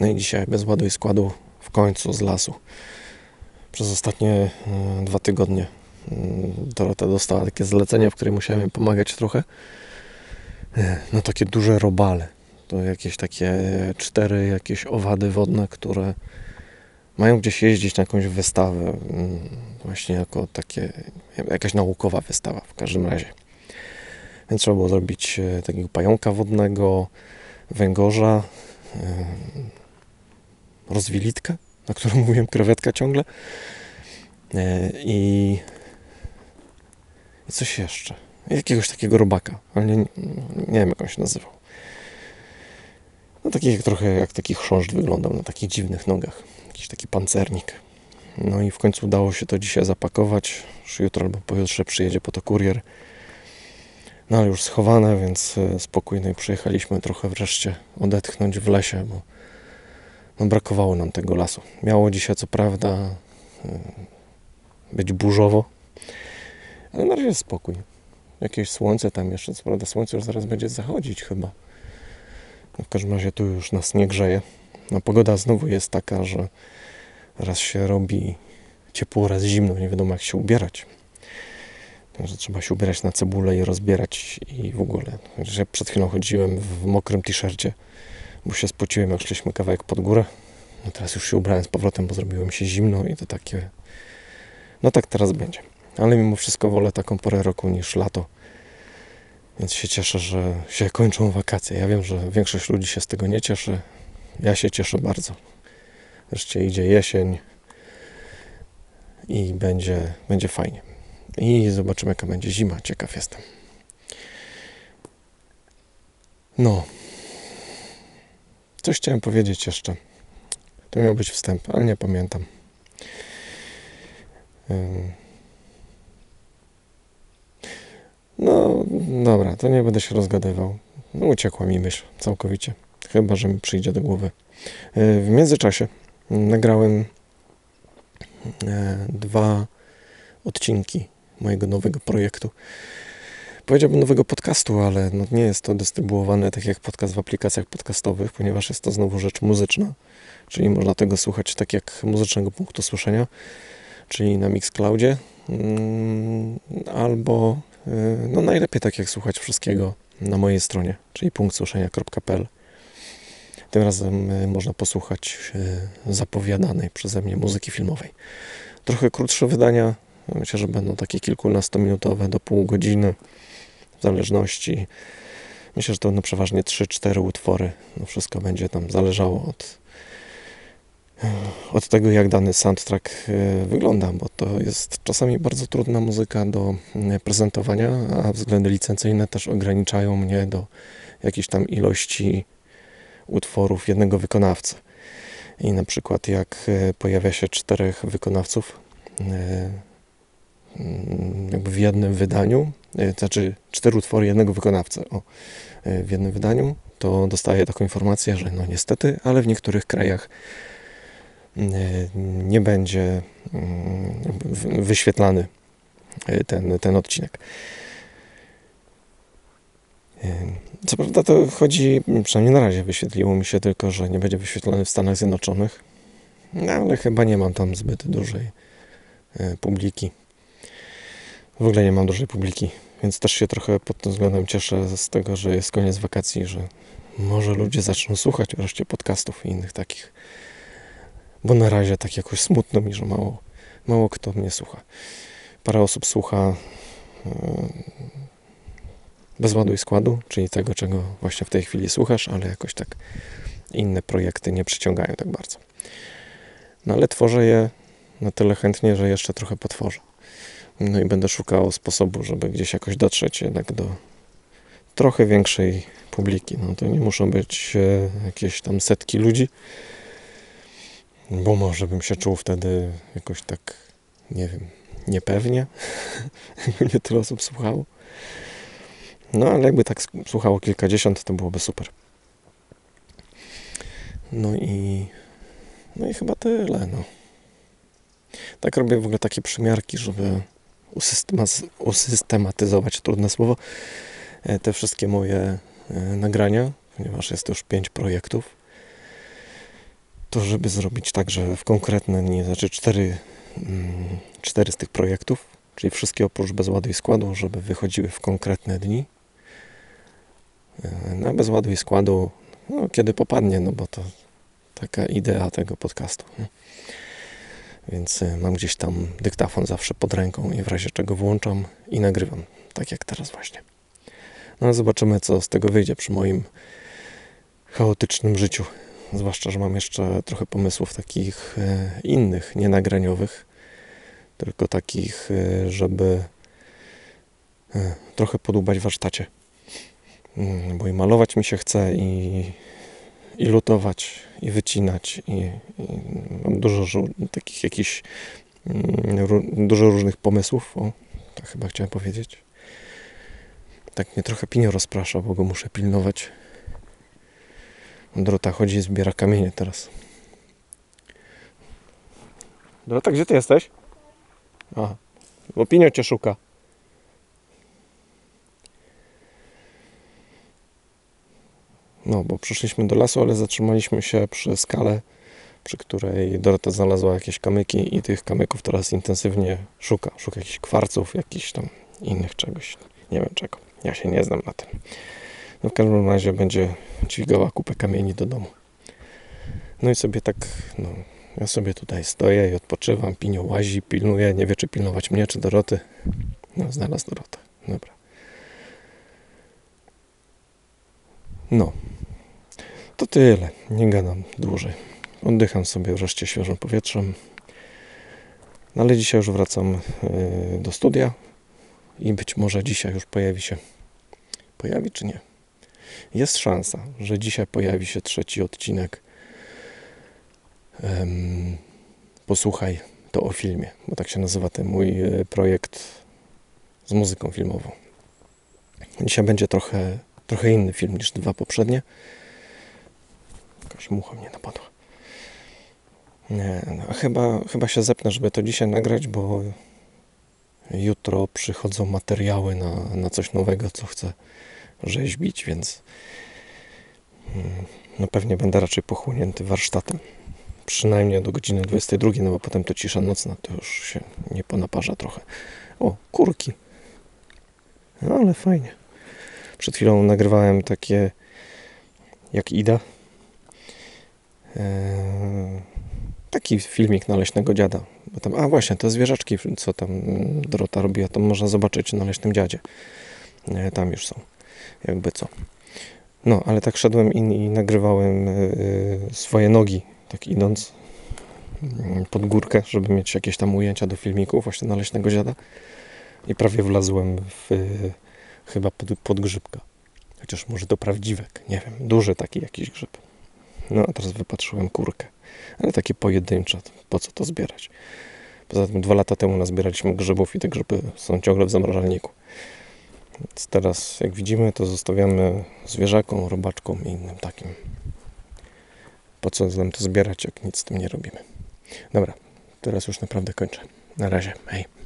No i dzisiaj bez ładu i składu w końcu z lasu. Przez ostatnie e, dwa tygodnie mm, Dorota dostała takie zlecenie, w którym musiałem pomagać trochę. E, No takie duże robale. To jakieś takie cztery jakieś owady wodne, które mają gdzieś jeździć na jakąś wystawę. mm, Właśnie jako takie, jakaś naukowa wystawa w każdym razie. Więc trzeba było zrobić e, takiego pająka wodnego, węgorza, e, rozwilitkę, na którą mówiłem krewetka ciągle e, i, i coś jeszcze. Jakiegoś takiego robaka, ale nie, nie wiem jak on się nazywał. No taki jak, trochę jak taki chrząszcz wyglądał na takich dziwnych nogach. Jakiś taki pancernik. No i w końcu udało się to dzisiaj zapakować. Już jutro albo pojutrze przyjedzie po to kurier. No ale już schowane, więc e, spokojnie przyjechaliśmy trochę wreszcie odetchnąć w lesie, bo no, brakowało nam tego lasu. Miało dzisiaj co prawda e, być burzowo, ale na razie jest spokój. Jakieś słońce tam jeszcze, co prawda słońce już zaraz będzie zachodzić chyba. No, w każdym razie tu już nas nie grzeje. No, pogoda znowu jest taka, że raz się robi ciepło, raz zimno, nie wiadomo jak się ubierać. Także trzeba się ubierać na cebulę i rozbierać i w ogóle. Ja przed chwilą chodziłem w mokrym t-shircie, bo się spociłem jak szliśmy kawałek pod górę. No teraz już się ubrałem z powrotem, bo zrobiło mi się zimno i to takie... No tak teraz będzie. Ale mimo wszystko wolę taką porę roku niż lato. Więc się cieszę, że się kończą wakacje. Ja wiem, że większość ludzi się z tego nie cieszy. Ja się cieszę bardzo. Wreszcie idzie jesień i będzie, będzie fajnie. I zobaczymy, jaka będzie zima. Ciekaw jestem. No. Coś chciałem powiedzieć jeszcze. To miał być wstęp, ale nie pamiętam. No, dobra, to nie będę się rozgadywał. No, uciekła mi myśl całkowicie. Chyba, że mi przyjdzie do głowy. Yy, W międzyczasie nagrałem e, dwa odcinki mojego nowego projektu. Powiedziałbym nowego podcastu, ale no nie jest to dystrybuowane tak jak podcast w aplikacjach podcastowych, ponieważ jest to znowu rzecz muzyczna, czyli można tego słuchać tak jak muzycznego punktu słyszenia, czyli na Mixcloudzie, mm, albo y, no najlepiej tak jak słuchać wszystkiego na mojej stronie, czyli punktsłyszenia.pl. Tym razem y, można posłuchać y, zapowiadanej przeze mnie muzyki filmowej. Trochę krótsze wydania, myślę, że będą takie kilkunastominutowe do pół godziny, zależności. Myślę, że to będą przeważnie 3-4 utwory. No wszystko będzie tam zależało od, od tego, jak dany soundtrack y, wygląda, bo to jest czasami bardzo trudna muzyka do y, prezentowania, a względy licencyjne też ograniczają mnie do jakiejś tam ilości utworów jednego wykonawcy. I na przykład jak e, pojawia się czterech wykonawców e, jakby w jednym wydaniu, e, znaczy cztery utwory jednego wykonawcy o, e, w jednym wydaniu, to dostaję taką informację, że no niestety, ale w niektórych krajach e, nie będzie mm, wyświetlany e, ten, ten odcinek. E, Co prawda to chodzi, przynajmniej na razie wyświetliło mi się tylko, że nie będzie wyświetlony w Stanach Zjednoczonych, no, ale chyba nie mam tam zbyt dużej e, publiki. W ogóle nie mam dużej publiki, więc też się trochę pod tym względem cieszę z tego, że jest koniec wakacji, że może ludzie zaczną słuchać wreszcie podcastów i innych takich. Bo na razie tak jakoś smutno mi, że mało, mało kto mnie słucha. Parę osób słucha e, bez ładu i składu, czyli tego, czego właśnie w tej chwili słuchasz, ale jakoś tak inne projekty nie przyciągają tak bardzo. No ale tworzę je na tyle chętnie, że jeszcze trochę potworzę. No i będę szukał sposobu, żeby gdzieś jakoś dotrzeć jednak do trochę większej publiki. No to nie muszą być e, jakieś tam setki ludzi, bo może bym się czuł wtedy jakoś tak, nie wiem, niepewnie, jakby nie tyle osób słuchało. No ale jakby tak słuchało kilkadziesiąt, to byłoby super. No i no i chyba tyle, no. Tak robię w ogóle takie przymiarki, żeby usystematyzować, trudne słowo, e, te wszystkie moje e, nagrania, ponieważ jest już pięć projektów. to żeby zrobić tak, że w konkretne dni, znaczy cztery, mm, cztery z tych projektów, czyli wszystkie oprócz bezładu i składu, żeby wychodziły w konkretne dni. E, Na bezładu i składu, no, kiedy popadnie, no bo to taka idea tego podcastu. Nie? Więc e, mam gdzieś tam dyktafon zawsze pod ręką i w razie czego włączam i nagrywam, tak jak teraz właśnie. No zobaczymy, co z tego wyjdzie przy moim chaotycznym życiu. Zwłaszcza, że mam jeszcze trochę pomysłów takich e, innych, nie nagraniowych, tylko takich, e, żeby trochę podłubać warsztacie. Mm, Bo i malować mi się chce, i, i lutować, i wycinać, i, i mam dużo takich jakichś, mm, dużo różnych pomysłów. O, tak chyba chciałem powiedzieć. Tak mnie trochę pinio rozprasza, bo go muszę pilnować. Dorota chodzi i zbiera kamienie teraz. Dorota, gdzie ty jesteś? A, bo Pinio cię szuka. No, bo przyszliśmy do lasu, ale zatrzymaliśmy się przy skale, przy której Dorota znalazła jakieś kamyki i tych kamyków teraz intensywnie szuka. Szuka jakichś kwarców, jakichś tam innych czegoś. Nie wiem czego. Ja się nie znam na tym. No w każdym razie będzie dźwigała kupę kamieni do domu. No i sobie tak, no, ja sobie tutaj stoję i odpoczywam, Pinio łazi, pilnuje, nie wie czy pilnować mnie, czy Doroty. No, znalazł Dorotę. Dobra. No. To tyle. Nie gadam dłużej. Oddycham sobie wreszcie świeżym powietrzem. No ale dzisiaj już wracam yy, do studia i być może dzisiaj już pojawi się. Pojawi czy nie? Jest szansa, że dzisiaj pojawi się trzeci odcinek. Posłuchaj to o filmie, bo tak się nazywa ten mój e, projekt z muzyką filmową. Dzisiaj będzie trochę, trochę inny film niż dwa poprzednie. Jakaś mucha mnie napadła. Nie, no, a chyba, chyba się zepnę, żeby to dzisiaj nagrać, bo jutro przychodzą materiały na, na coś nowego, co chcę rzeźbić, więc mm, no pewnie będę raczej pochłonięty warsztatem. Przynajmniej do godziny 22, no bo potem to cisza nocna, to już się nie ponaparza trochę. O, kurki. No ale fajnie. Przed chwilą nagrywałem takie jak Ida. Eee, taki filmik na Leśnego Dziada. Bo tam, a właśnie, te zwierzaczki, co tam mm, Dorota robiła, to można zobaczyć na Leśnym Dziadzie. E, tam już są. Jakby co. No, ale tak szedłem i, i nagrywałem e, swoje nogi, tak idąc mm, pod górkę, żeby mieć jakieś tam ujęcia do filmików właśnie na Leśnego Dziada. I prawie wlazłem w, chyba pod, pod grzybka. Chociaż może to prawdziwek, nie wiem, duży taki jakiś grzyb. No, a teraz wypatrzyłem kurkę. Ale takie pojedyncze, po co to zbierać? Poza tym dwa lata temu nazbieraliśmy grzybów i te grzyby są ciągle w zamrażalniku. Więc teraz, jak widzimy, to zostawiamy zwierzakom, robaczkom i innym takim. Po co nam to zbierać, jak nic z tym nie robimy? Dobra, teraz już naprawdę kończę. Na razie, hej.